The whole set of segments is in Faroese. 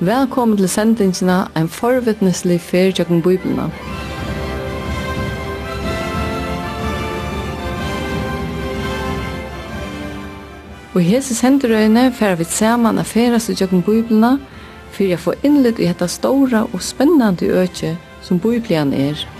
Velkommen til sendingsina, Ein forvittneslig fyrtjøkken jøkken Og i hese senderøyene fer vi saman af ferast i jøkken fyrir for jeg får innlitt i dette stora og spennandi økje som Bibelian er.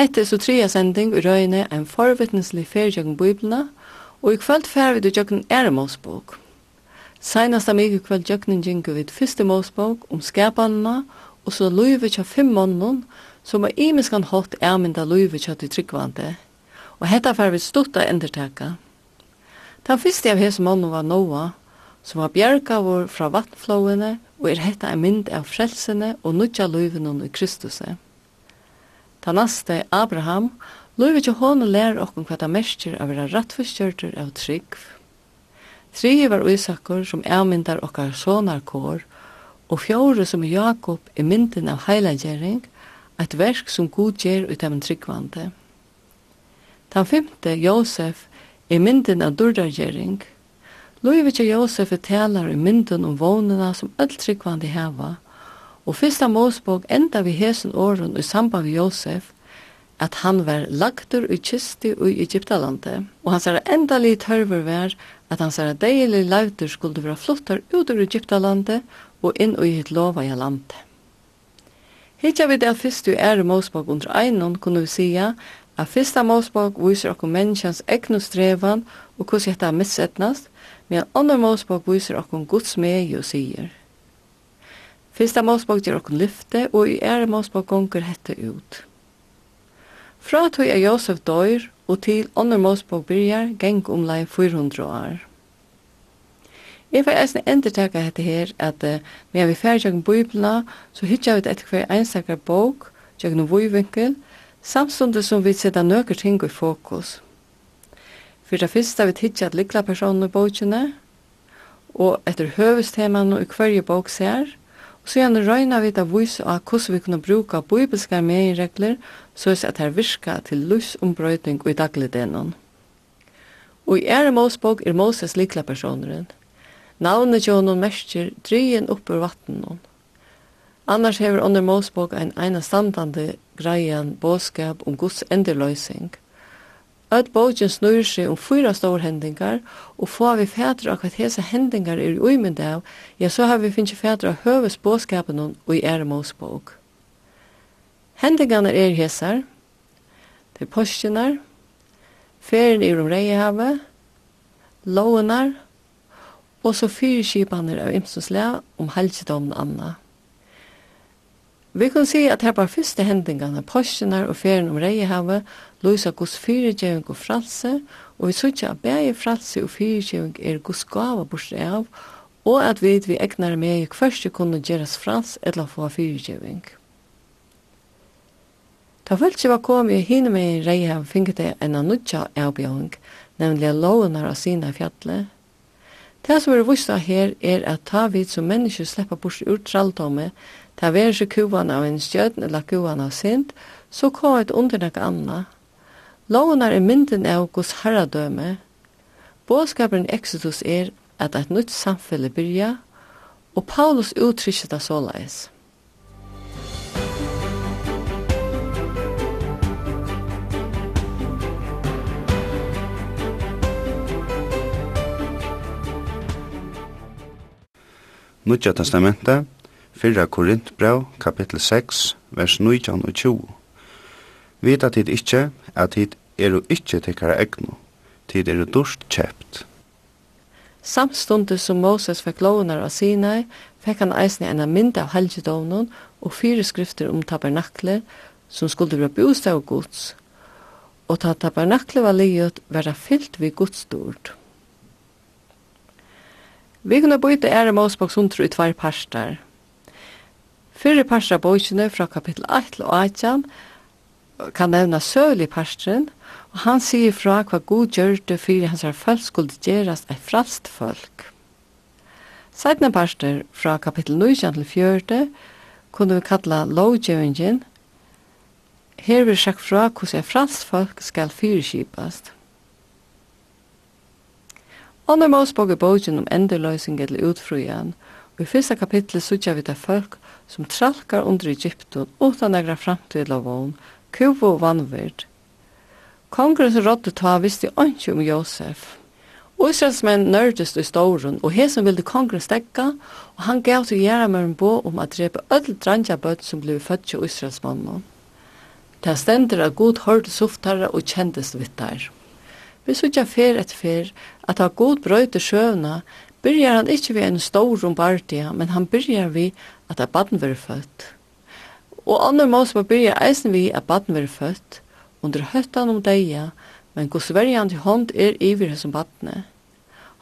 Hette er så trea sending i røyne en forvittneslig ferie gjennom og i kveld fer vi til gjøkken Ære Mosbok. Seinast am i kveld gjøkken gjennom vi første Mosbok om skapene, og så løyve til fem måneder, som er imenskan hatt ærmynda løyve til til tryggvante. Og hetta fer vi stutt av endertaka. Den første av hese måneder var Noah, som var bjerga vår fra vattenflåene, og er hetta en mynd av frelsene og nødja løyvene i Kristuset. Ta naste Abraham, lov ikkje hon lær okkon kva ta mestir av vera rattforskjørtur av trygg. Tri var Isakor som avmyndar okkar sonarkår, og fjore som Jakob er mynden av heilagjering, eit verk som god gjer ut av en tryggvande. Den femte, Josef, er mynden av durdargjering. Lov ikkje Josef er talar i mynden om vånena som öll tryggvande heva, og Og fyrsta Mosebok enda vi hesen åren i samband med Josef, at han var lagtur i kisti i Egyptalandet, og hans er endalig tørver var at hans er deilig lauter skulle være flottar ut ur Egyptalandet og inn i hitt lova i landet. Hitja vi det fyrst du er i Mosebok under einon kunne vi sija at fyrsta Mosebok viser okkur menneskjans egnu strevan og hos hetta missetnast, men andre Mosebok viser okkur Guds mei og sier – Fyrsta Mosebok gjør okkur lyfte, og i ære Mosebok gonger hette ut. Fra tog er Josef døyr, og til ånder Mosebok byrjar, geng omlai 400 år. Jeg får eisne endertaka hette her, at uh, medan vi færre tjøkken bøyblina, så hitja vi etter hver einstakar bok, tjøkken vøyvinkel, samstundet som vi setta nøkker ting i fokus. For det første vi hitja at likla personer i bokene, og etter høvestemene i hverje bok ser, Sen røyna vi da vise av hvordan vi kunne bruka bibelske meginregler så at her virka til lusombrøyting i dagligdenon. Og i ære Mosbog er Moses likla personeren. Navnet jo noen mestjer dryen opp ur vattnen. Annars hever under Mosbog en eina standande greian båskap om Guds endeløysing – Öll bogen snur seg om fyra stór hendingar, og få vi fætur av hva hesa hendingar er i uimynd av, ja, så har vi finnst fætur av høves båskapen og i Eremos bók. Hendingarna er hesar, det er påskinar, ferien er om reihavet, lånar, og så fyrskipaner av imsonslega om halsidomna anna. Vi kan si at her på første hendingene av og ferien om Reihavet, løsa Guds fyrirgjøving og fralse, og vi sykja at bæge fralse og fyrirgjøving er Guds gava bort av, og at vi vi egnar med i hverste kunne gjeras frals eller få fyrirgjøving. Ta følt var kom i hine med i Reihavet finket det en annutja avbjøving, nemlig lovenar av sina fjallet, Det som er vist her er at ta vid som mennesker slipper bort ur tralldomme, ta var ikke kuan av en stjødn eller kuan av sint, så kom et under nek anna. Loven er mynden av hos herradøme. Båskaperen Exodus er at et nytt samfunn byrja, og Paulus uttrykker det såleis. Nutja testamentet fyrra Korintbrev, kapittel 6, vers 19 og 20. Vita tid ikkje at tid eru ikkje tekkara egnu, tid eru durst kjept. Samstundet som Moses fikk lovunar av Sinai, fikk han eisne ena mynd av helgedovnun og fire skrifter om tabernakle, som skulle vera bostad og gods, og ta tabernakle var livet vera fyllt vi godsdord. Vi kunne byta ære Mosebok sundtru i tvær parster, Fyrir parstra bøkene fra kapittel 1 til 18 kan nevna sølig parstren, og han sier fra hva god gjørte fyrir hans folk skulle gjerast eit fralst folk. Seidne parster fra kapittel 9 til 4 kunne vi kalla lovgjøringen. Her vil sjakk fra hvordan er fralst folk skal fyrkipast. Ånder Mosbog er bogen om endeløysing eller utfrujan, og i fyrsta kapitlet sutja vi til folk som tralkar under Egypten utan egra framtid av vogn, kuv og vannvird. Kongrens rådde ta visste ikke om Josef. Israelsmenn nørdest i ståren, og hesen ville kongress stekka, og han gav til Gjerramøren bo om at drepe ødel drangja bøtt som ble født til Israelsmannen. Det stender at god hørte softare og kjendest vittar. Vi sutja fer et fer at ha god brøyte sjøvna, byrjar han ikkje vi en stor rombardia, men han byrjar vi at at baden være født. Og andre mås var byrja eisen vi at baden være født, under høttan om deia, men gos til hånd er iver som badne.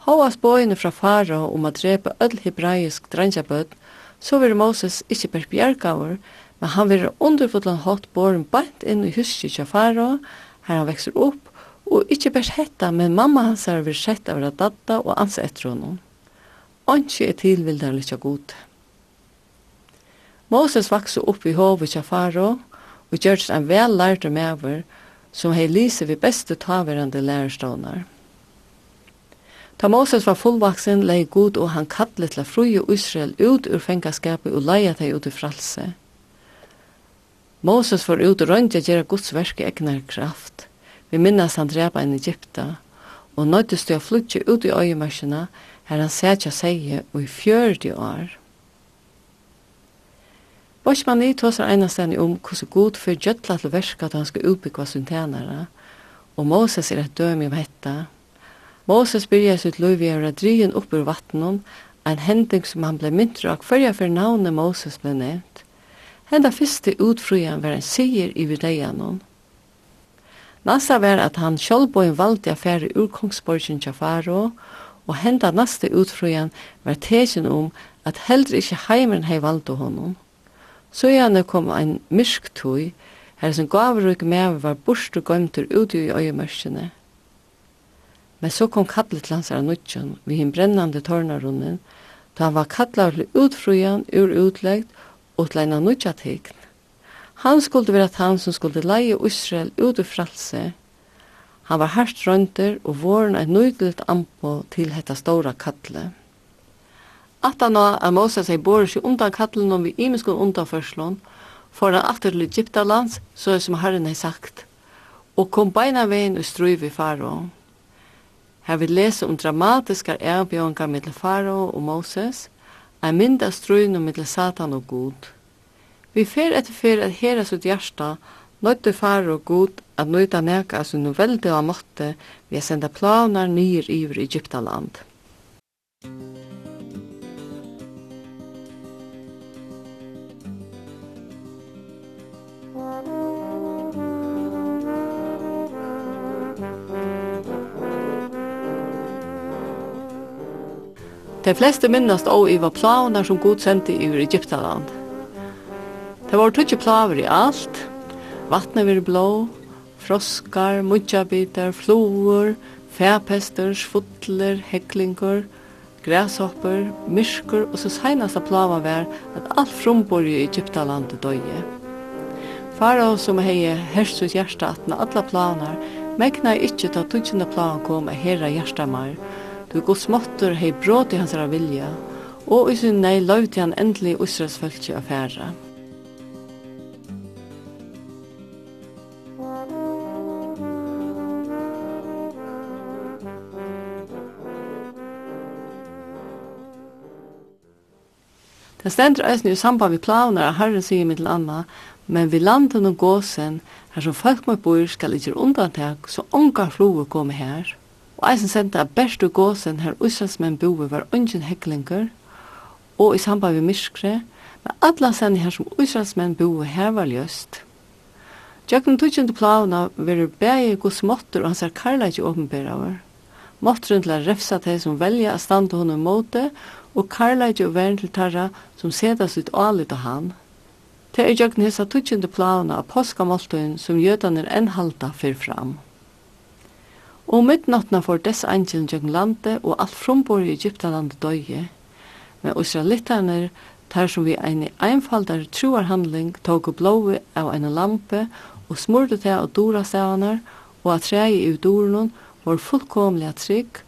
Håas bøyene fra fara om at drepe öll hebraisk drengjabød, så vil Moses ikkje per bjergaver, men han vil underfotlan hatt båren bant inn i huset til fara, her han vekser opp, og ikkje bært hetta, men mamma hans har vært sett av radadda og ansa etter honom. Anki er tilvildarlig kja god. Moses vokste opp i hovet av faro og gjørst en vel lærte mever som hei lise vi beste taverande lærerstånar. Ta Moses var fullvaksen, lei god og han kallet til og Israel ut ur fengaskapet og leia teg ut i fralse. Moses var ut og røyndja gjerra Guds verk i egnar kraft. Vi minnas han drepa en Egypta, og nøytist du å flytje ut i øyemarsina, her han sætja seie og i fjördi år. Vashmani tosar einastani om hvordan god for gjøtla til verska at han skal utbyggva sin tænare, og Moses er et dømi om hetta. Moses byrja sitt løyvi av radrien upp ur vattnet, en hending som han ble myntra og fyrja for navnet Moses ble nevnt. Henda fyrste utfrujan var en sier i videianon. Nasta var at han sjálvbóin valde affæri ur kongsborgin Jafaro, og henda nasta utfrujan var tesen om at heldur ikkje heimeren hei valde honom. Så gjerne kom ein myrk tui, her som gavruk med var bort og gømter ute i øyemørskene. Men så kom kallet til hans vi hinn brennande tårnarunnen, da han var kallar til utfrujan ur utleggt og til ein anutja tegn. Han skulle være han som skulle leie Israel ut i fralse. Han var hardt rønter og våren eit nøydelig anpå til hetta store kallet. Atana at Moses seg bor seg undan kattelen om vi imiskun undan førslån, for han atter til Egyptalands, så som Herren har sagt, og kom beina veien og strøy vi faro. Her vil lese om dramatiske erbjørngar mittel faro og Moses, ein mynd av strøyna mittel Satan og Gud. Vi fer etter fer at hera sitt hjärsta nøytte faro og god at nøyta neka av sin veldig av måtte vi senda planar nyr iver Egyptaland. De fleste minnast og var planer som god sendte i Egyptaland. Det var tutsi plaver i alt. Vatnet vir blå, froskar, mudjabitar, floer, fæpester, svutler, heklingur, græshopper, myrskur, og så seinasta plava var at alt frumbor i Egyptalandet døye. Fara som hei hersus hjärsta atna alla planar, mekna ikkje ta tutsina plan kom a herra hjärsta mar, Du Guds måttur hei bråti hans vilja, og i sin nei løyvde han endelig Israels fölkje av herra. Det stendur eisen i samband vi planer av Herren sier mitt anna, men vi landen og gåsen, her som folk må bor skal ikke undantag, så ongar floer komme her. Og eisen sendte at best og gåsen her Israelsmenn boi var ungen heklinger, og i samband vi myskre, men alla sendi her som Israelsmenn boi her var ljøst. Jøkken tutsjende plavna veri bægi gos måttur og hans er karlægi åpenbæraver. Måtturinn til a refsa teg som velja a standa hon i måte, og karlægi og vern til tarra som seta sitt alit av han. Teg er jøkken hessa tutsjende plavna av påskamåltuinn som jødaner enn halda fyrir fram. Og midnattna for dess angelen gjøgn landet, og alt frombor i Egyptalandet døye, men israelitaner, tar som vi ein einfaldare troarhandling tog og blåve av en lampe, og smurte til av dora stavanar, og at rei i dornon var fullkomlig trygg,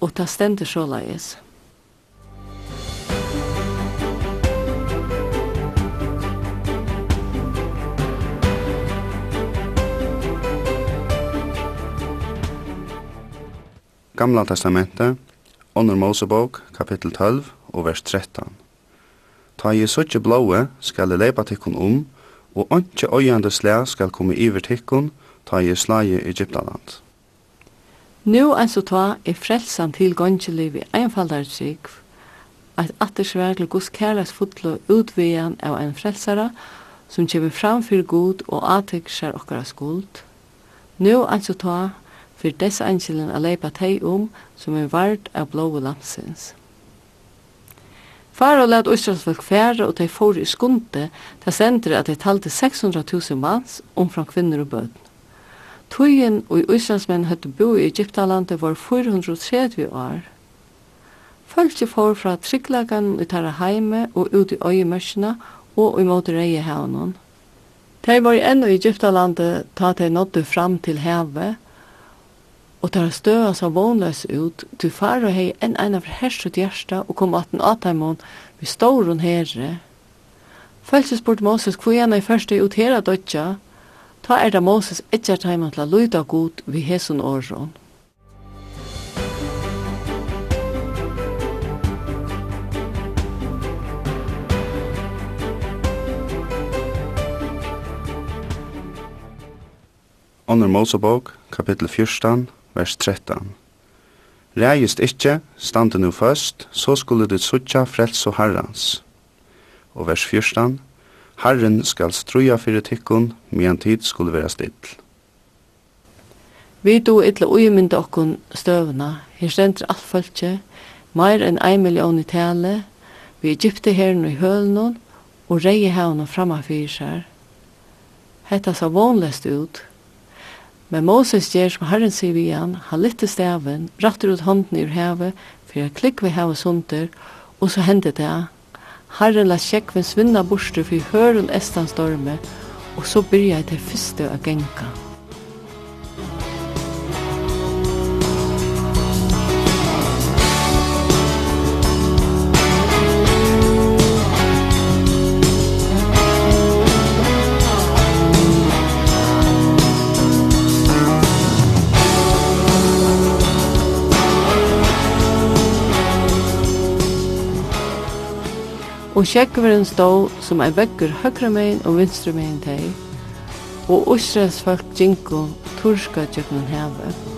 og ta stender såleis. Gamla testamentet, Onur Mosebok, kapittel 12 og vers 13. Ta i suttje blåe skal jeg leipa tikkun om, og antje øyande slæ skal komme iver tikkun, ta i slagi Egyptaland. Nu eins og ta er frelsan til gongeli vi einfaldar trygg, at attersvær til Guds kærleis fotlo utvegan av en frelsara, som kjemur framfyr god og atek skjer okkara skuld. Nu eins og ta for dess angelen a leipa tei om som er vard av blåu lampsins. Faro lad Østransfolk fære og tei fóri i skunde, ta sender at tei talte 600.000 manns omfram kvinner og bøtn. Tøyen og Østransmenn høtte bo i Egyptalandet var 430 år. Fölki fór fra trygglagan i tarra heime og ut i øyemørsina og i måte reie haunon. Tei var enn i Egyptalandet ta tei nådde fram til hevet, og tar støa seg vånløs ut, til far og hei enn ein av herset hjersta og kom atten ataimon vi står hon herre. Følse spurt Moses hvor gjerne i første ut hera dødja, ta er da Moses etter taimen til a lyda god vi hesun åron. Under Mosebok, kapittel 14, vers 13. Rægist ikkje, stande nu først, så skulle du suttja frels og herrans. Og vers 14. Herren skal struja fyrir tikkun, medan tid skulle vera still. Vi do illa uimynda okkun støvna, her stendur alt fölkje, meir enn ein million i tale, vi Egypte herren i hølnun, og reie hevna framma fyrir sær. Hetta sa vonlest ut, Men Moses gjør som Herren sier vi igjen, han lytter staven, rattur ut hånden ur hevet, for jeg klikk ved hevet sunter, og så hendte det. Herren la sjekven svinna borster for høren estan storme, og så byrja jeg til første å genka. og sjekkveren stå som ei veggur høyre megin og vinstre megin teg, og Israels folk djinko turska tjøkken heve.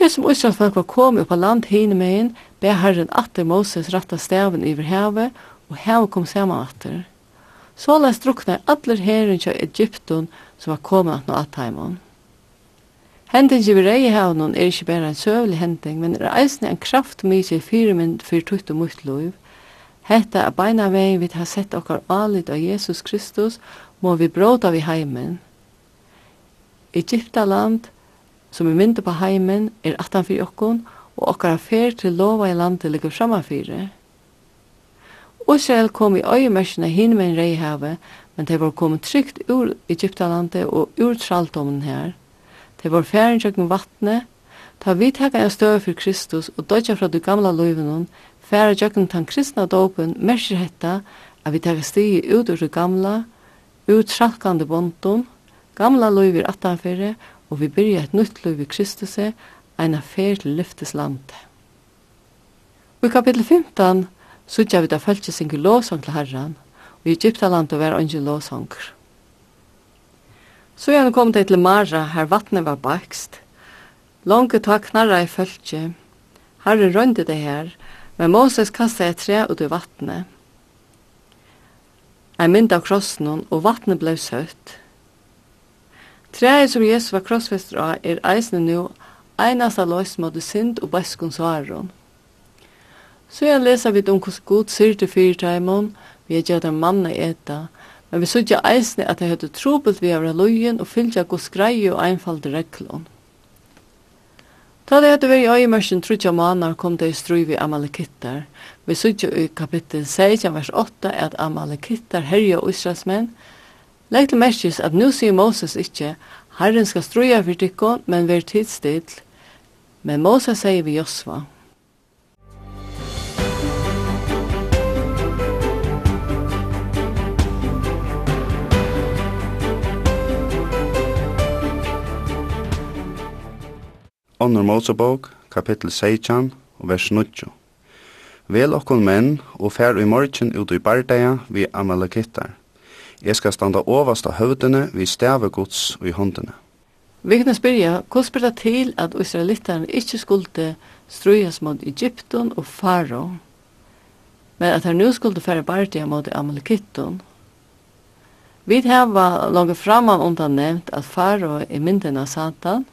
Ikkje som Israelfolk var kommet på land hine med ber Herren atter Moses ratta staven iver havet, og havet kom saman atter. Så la strukna atler herren kja Egypton som var kommet at nå atheimon. Hending i rei havnen er ikkje bare en søvlig hending, men er eisne en kraft mykje fyrmynd fyr tutt og mutt loiv. Hetta er beina vei vi har sett okkar alit av Jesus Kristus, må vi bråta vi heimen. Egyptaland, land, som er mynda på heimen er atan fyrir okkon og okkar affær til lova i landet ligger framanfyrir. Israel kom i øyemersene hin med en reihave, men de var kommet trygt ur Egyptalandet og ur traldommen her. De var færen tjøkken vattnet, ta vi teka en støy for Kristus og dødja fra du gamla løyvenon, færen tjøkken tan kristna dopen, merser hetta, at vi teka stig ut ur det gamla, ut tralkande bonton, gamla løyver attanfere, og vi byrja et nytt liv i Kristus, en affær til lyftes landet. Og i kapittel 15 sutja vi da følge synge låsong til Herran, og i Egyptalandet var ungen låsonger. Så gjerne kom det til Mara, her vattnet var bakst. Lange tak knarra i følge. Herre rønde det her, men Moses kastet et tre ut i vattnet. Ein mynd av krossen og vattnet ble søtt. Træet som Jesus var krossfester av er eisne nu av løs mot synd og bæskun svaron. Så jeg leser vidt om hvordan god sier til fyrteimen, vi er gjerne manna eta, men vi sørger eisne at jeg høyde trobelt vi av løyen og fylgja god skreie og einfalde reglån. Da det hadde vært i øyemørsen trutja manar kom det i strøy vi amalekittar. Vi sørger i kapittel 16, vers 8, at amalekittar herja og israelsmenn, Legg til merkes at nu sier Moses ikkje, Herren skal struja for dykko, men ver tidsstill. Men Moses sier vi Josva. Onnur Mosebok, kapittel 16, vers 9. Vel okkon menn og fær i morgen ut i bardeia vi amalekittar Jeg skal standa overst av høvdene vi stave gods i håndene. Vi kan spyrja, hva spyr det til at israelitterne ikkje skulle strujas mot Egypten og Faro, men at han nu skulle fære bardia mot Amalekitton? Vi hava langt framan undan nevnt at Faro er mynden av Satan,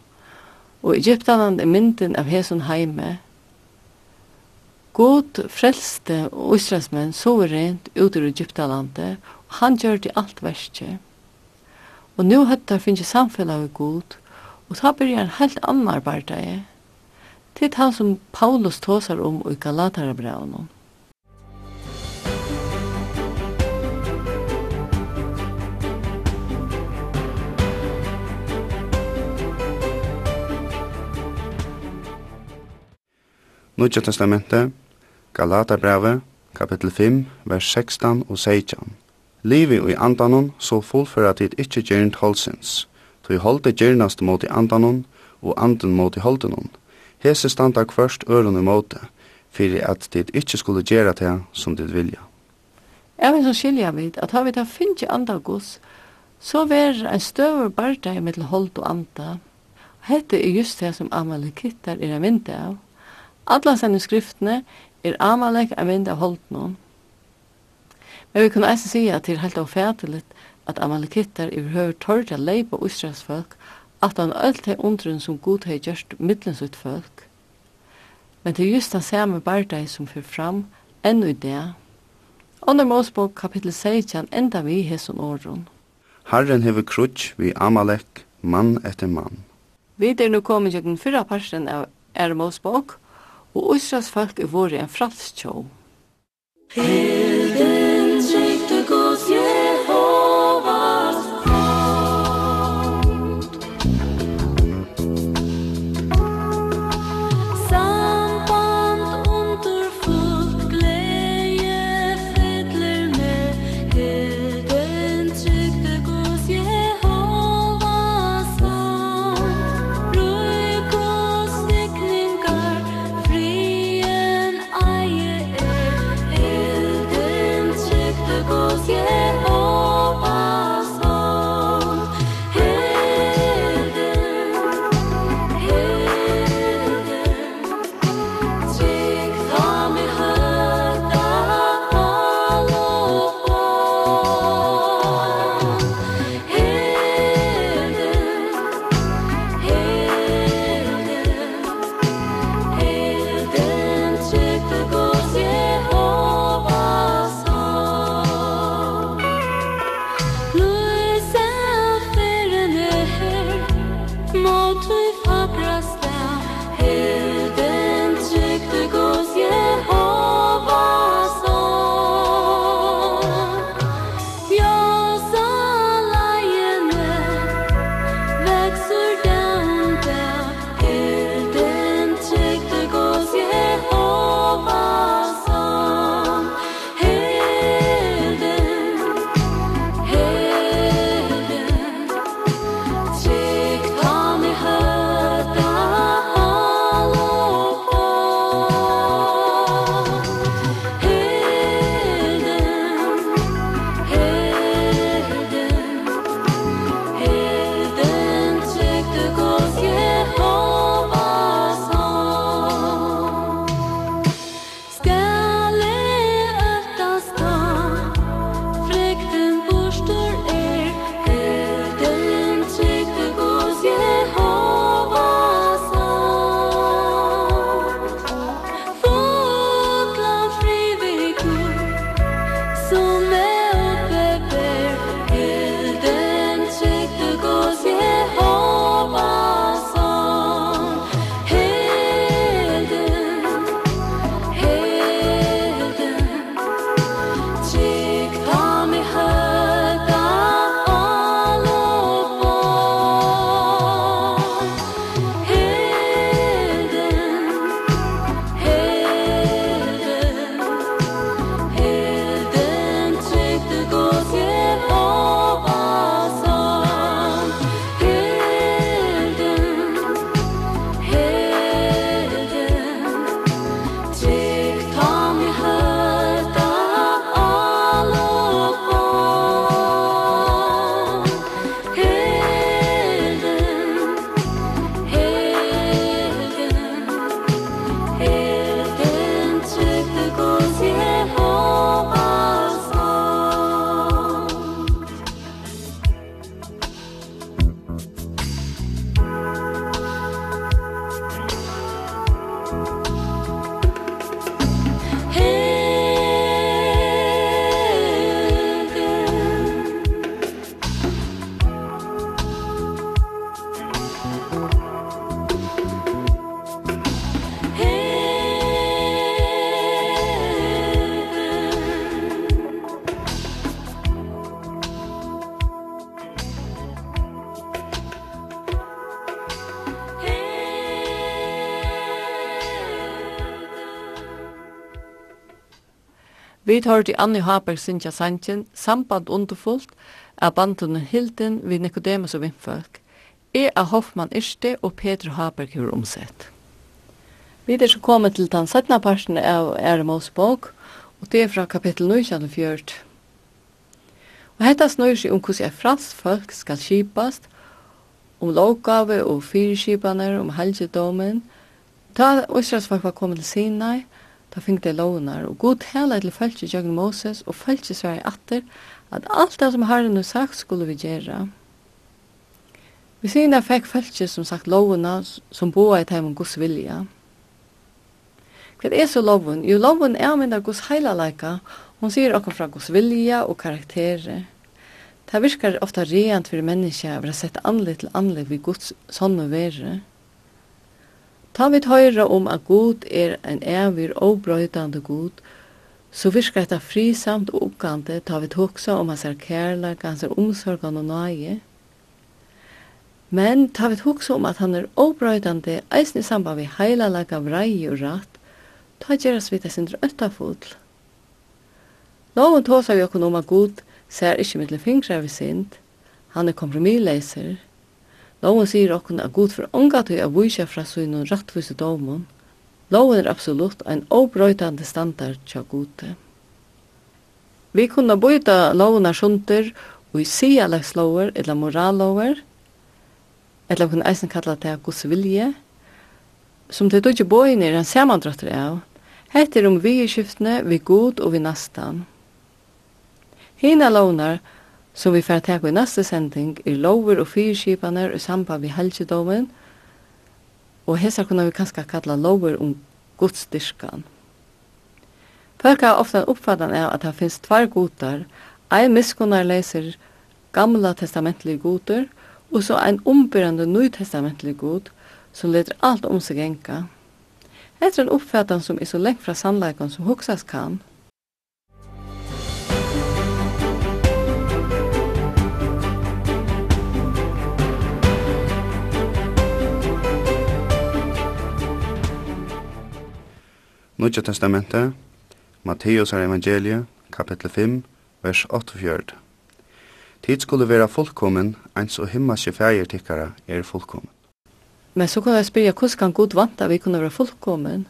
og Egyptanen er mynden av Hesun heime. God frelste og israelsmenn suverent ut ur Egyptalandet, Han gjør det alt verste. Og nå høtta finnes jeg samfellet av god, og så blir en helt annen arbeidere. Det er han som Paulus tåser om i Galatarabraunen. Nudja testamentet, Galaterbrevet, kapittel 5, vers 16 og 16. Livi i andanon, så fullføra tid ikkje gjernt holdsins. Tu holde gjernast mot i andanon, og anden mot i holdenon. Hese standa kvørst øron i måte, fyrir at tid ikkje skulle gjera det som tid vilja. Jeg vil så skilja vid, at har vi da finnje andagos, så ver ein støver barda i mittel hold og anda. Hette er just det som Amalekittar er en vinde av. Alla sine skriftene er Amalek en mynd av holdnån. Jeg vil kunne eisen si at det er helt avfædeligt at amalekitter i høyre torja og Israels folk at han alt er undren som god har gjørst middels ut folk. Men det er just den samme bardei som fyr fram enn i det. Under Mosbok kapittel 16 enda vi hesson åren. Herren hever krutsk vi Amalek, mann etter mann. Vi er nå kommet til den fyrre parten av er Mosbok, og Israels folk er våre en fralstjå. Hilden Vi tar til Anni Haberg Sintja Sanchin, Samband underfullt av bandene Hilden vi Nikodemus og Vindfolk. Jeg er Hoffmann Irste og Peter Haberg har omsett. Vi er så kommet til den 17. parten av Eremos bok, og det er fra kapittel 9 fjørt. Og hetta snøyr seg om hvordan et fransk folk skal kjipast, om lovgave og fyrirskipaner, om helgedomen. Da Øsras folk var kommet til Sinai, ta fink de lovnar og god tala til fólki jøgn Moses og fólki sværi atter at alt det som Herren har sagt skulle vi gjøre. Vi sier da fikk fólki som sagt lovna som bo i teim om Guds vilja. Hva er så loven? Jo, loven er mynd av Guds heilaleika. Hon sier okkur fra Guds vilja og karakterer. Det virkar ofta reant for menneska å vera sett anlitt til anlitt vid Guds sånne verre. Ta vi høyre om at god er en evig og brøydande god, så virkar dette frisamt og oppgande ta vi hoksa om hans kærleik, hans omsorgan og nøye. Men ta vi hoksa om at han er obrøydande eisen i samband vi heila laga vrei og ratt, ta gjeras vi det sindra øttafull. Loven tåsa vi okkur om at god ser ikkje mittle fingre vi sind, han er kompromisleiser, Loven sier okkur at god for unga til å vise fra synen rattvise domen. Loven er absolutt en obrøytande standard tja gode. Vi kunne bøyta loven av sjunter og i sialegs lover eller morallover, eller kunne eisen kalla det gods vilje, som det ikke bøyne er en samandrøtter av. heter er om vi i skiftene, vi god og vi nastan. Hina lovnar som vi får teka i neste sending, er lover og fyrskipaner i samband med helgedomen, og hesa kunne vi kanskje kalla lover om gudstyrkan. Folk har ofta uppfattan av at det finnes tvær godar. ein miskunnar leser gamla testamentlige godar, og så ein ombyrande nytestamentlig god som leder alt om seg enka. Etter en uppfattan som er så lengt fra sannleikon som hoksas kan, Nudja testamentet, Matteus er evangeliet, kapittel 5, vers 48. Tid skulle være fullkommen, ens og himmelske fægir tikkara er fullkommen. Men så kan jeg spyrja, hvordan kan Gud vanta at vi kunne være fullkommen?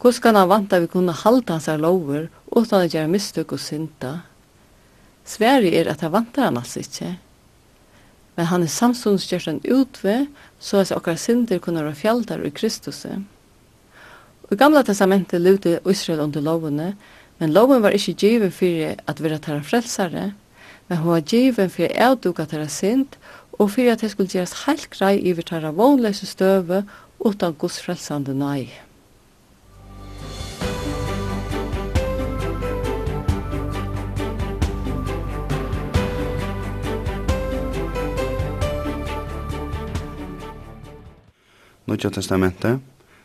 Hvordan kan han vanta at vi kunne halda hans lover, utan å gjøre mistøk og synda? Sverige er at han vantar han altså ikke. Men han er samståndsgjørt en utve, så at okkar synder kunne være fjaldar i Kristuset. I gamla testamentet levde Israel under lovene, men loven var ikkje givet for at vera tæra frelsare, men hun var givet for å avduka tæra sint, og for at det skulle gjerast helt grei iver tæra vånløse støve utan Guds frelsande nei. Nutja testamentet,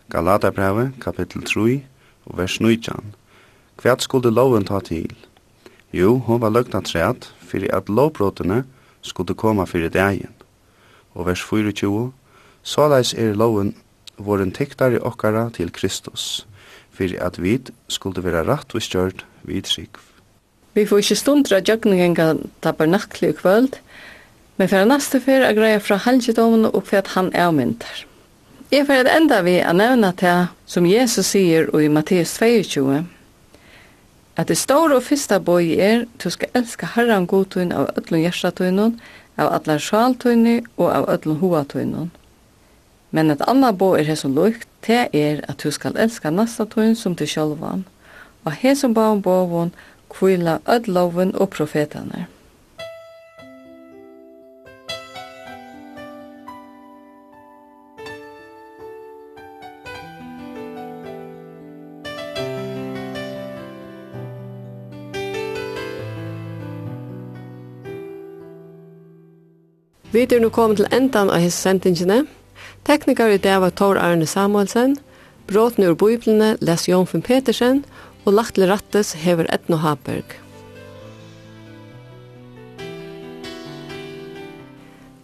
Galaterbrevet, kapittel 3, og vers 19. Hva skulle loven ta til? Jo, hon var løgna træt, fyrir at lovbrotene skulle koma fyrir dagen. Og vers 24. Såleis er loven våren i okkara til Kristus, fyrir at vi skulle vera rett og stjørt vid trygg. Vi får ikke stundra djøgningenga tabernakli i kvöld, men fyrir neste fyrir a greia fra halvdomen og hvat han avmyndar. Jeg får et enda vi å nevne til, som Jesus sier i Matteus 22, at det store og første bøy er, du skal elske Herren godtøyne av ødlun hjertetøyne, av alle sjaltøyne og av ødlun hoatøynen. Men et annet bøy er som lukt, det er at du skal elske nastatøyen som du sjølvan, og her som baun bøvun kvila ødloven og profetene. Vi er nå kommet til endan av hese sendingene. Teknikar i det var Tor Arne Samuelsen, Bråten ur Bibelene, Les Jonfen Petersen og lagt til rattes hever Etno Haberg.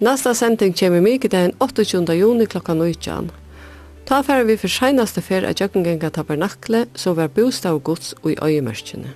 Nasta sending kommer mykje den 28. juni klokka 19. Ta færre vi for seinaste fer av jøkkengenga tabernakle, som var bostav gods og i øyemørkjene.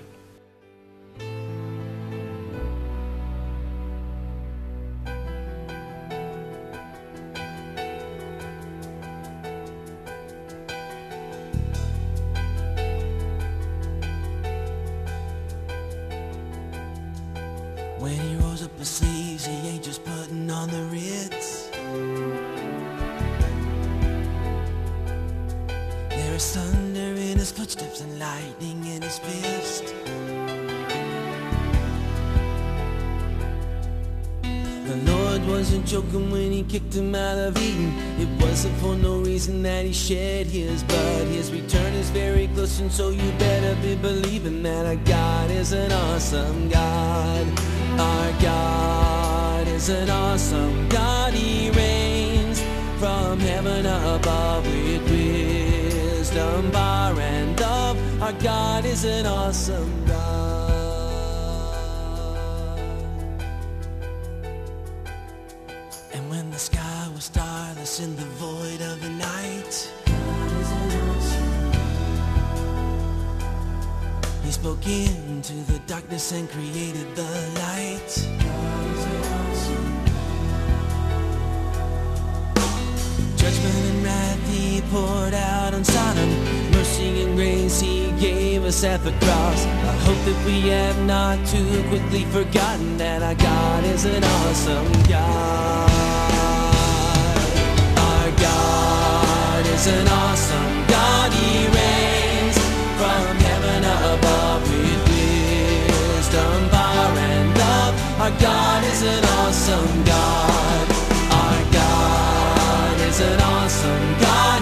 is an awesome God. He reigns From heaven above with wisdom bar and love. Our God is an awesome God. And when the sky was starless in the void of the night He spoke into the darkness and created the light. God is an awesome Judgment and wrath he poured out on Sodom. Mercy and grace he gave us at the cross. I hope that we have not too quickly forgotten That our God is an awesome God. Our God is an awesome God. He reigns from heaven above With wisdom, power and love. Our God is an awesome God an awesome God